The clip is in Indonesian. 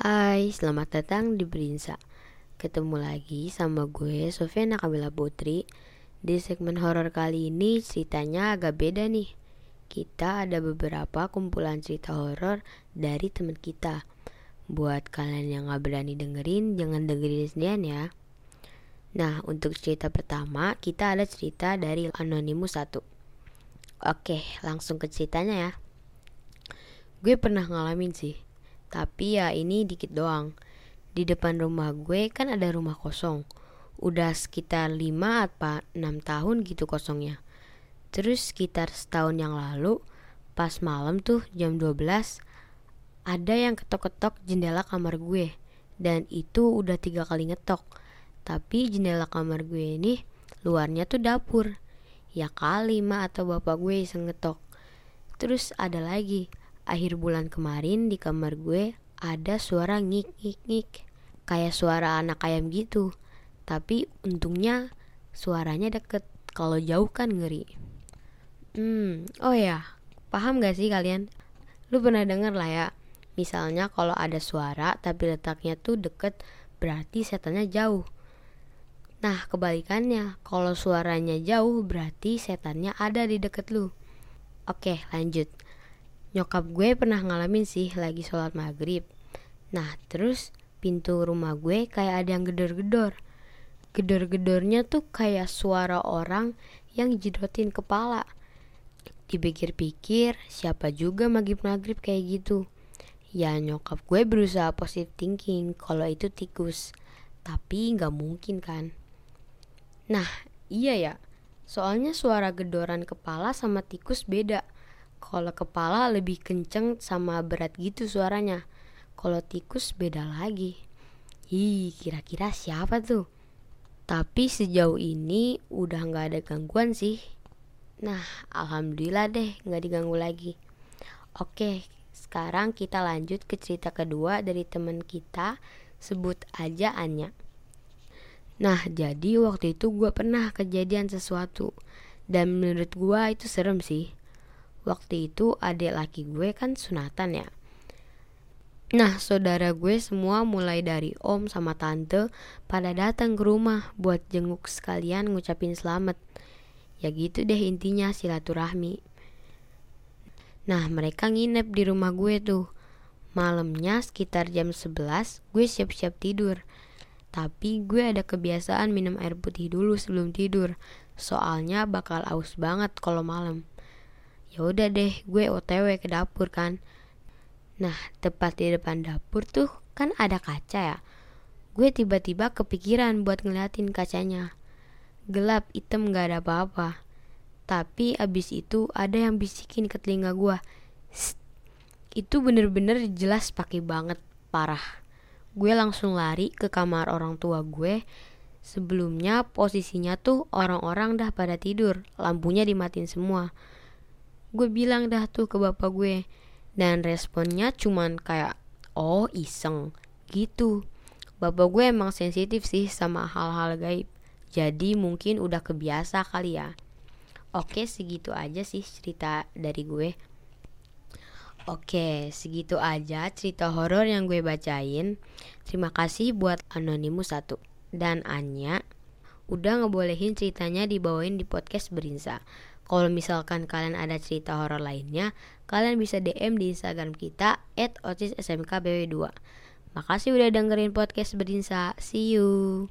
Hai, selamat datang di Berinsa. Ketemu lagi sama gue, Sofia Nakabila Putri. Di segmen horor kali ini ceritanya agak beda nih. Kita ada beberapa kumpulan cerita horor dari teman kita. Buat kalian yang gak berani dengerin, jangan dengerin sendirian ya. Nah, untuk cerita pertama, kita ada cerita dari Anonymous 1 Oke, langsung ke ceritanya ya. Gue pernah ngalamin sih tapi ya ini dikit doang. Di depan rumah gue kan ada rumah kosong. Udah sekitar 5 atau 6 tahun gitu kosongnya. Terus sekitar setahun yang lalu, pas malam tuh jam 12, ada yang ketok-ketok jendela kamar gue. Dan itu udah tiga kali ngetok. Tapi jendela kamar gue ini luarnya tuh dapur. Ya kali ma atau bapak gue iseng ngetok. Terus ada lagi, akhir bulan kemarin di kamar gue ada suara ngik ngik ngik. Kayak suara anak ayam gitu. Tapi untungnya suaranya deket. Kalau jauh kan ngeri. Hmm oh ya. Paham gak sih kalian? Lu pernah denger lah ya. Misalnya kalau ada suara tapi letaknya tuh deket berarti setannya jauh. Nah kebalikannya. Kalau suaranya jauh berarti setannya ada di deket lu. Oke lanjut Nyokap gue pernah ngalamin sih lagi sholat maghrib. Nah terus pintu rumah gue kayak ada yang gedor-gedor. Gedor-gedornya tuh kayak suara orang yang jedotin kepala. Dipikir-pikir siapa juga maghrib-maghrib kayak gitu. Ya nyokap gue berusaha positive thinking kalau itu tikus. Tapi nggak mungkin kan. Nah iya ya. Soalnya suara gedoran kepala sama tikus beda kalau kepala lebih kenceng sama berat gitu suaranya. Kalau tikus beda lagi. Ih, kira-kira siapa tuh? Tapi sejauh ini udah nggak ada gangguan sih. Nah, alhamdulillah deh nggak diganggu lagi. Oke, sekarang kita lanjut ke cerita kedua dari teman kita. Sebut aja Anya. Nah, jadi waktu itu gue pernah kejadian sesuatu. Dan menurut gue itu serem sih waktu itu adik laki gue kan sunatan ya Nah, saudara gue semua mulai dari om sama tante pada datang ke rumah buat jenguk sekalian ngucapin selamat. Ya gitu deh intinya silaturahmi. Nah, mereka nginep di rumah gue tuh. Malamnya sekitar jam 11 gue siap-siap tidur. Tapi gue ada kebiasaan minum air putih dulu sebelum tidur. Soalnya bakal aus banget kalau malam ya udah deh gue otw ke dapur kan. Nah tepat di depan dapur tuh kan ada kaca ya. Gue tiba-tiba kepikiran buat ngeliatin kacanya. Gelap hitam gak ada apa-apa. Tapi abis itu ada yang bisikin ke telinga gue. Itu bener-bener jelas pakai banget parah. Gue langsung lari ke kamar orang tua gue. Sebelumnya posisinya tuh orang-orang dah pada tidur, lampunya dimatiin semua gue bilang dah tuh ke bapak gue. Dan responnya cuman kayak oh iseng. Gitu. Bapak gue emang sensitif sih sama hal-hal gaib. Jadi mungkin udah kebiasa kali ya. Oke segitu aja sih cerita dari gue. Oke, segitu aja cerita horor yang gue bacain. Terima kasih buat Anonymous satu dan Anya. Udah ngebolehin ceritanya dibawain di podcast Berinsa. Kalau misalkan kalian ada cerita horor lainnya, kalian bisa DM di Instagram kita @otsismkbw2. Makasih udah dengerin podcast Berinsa. See you.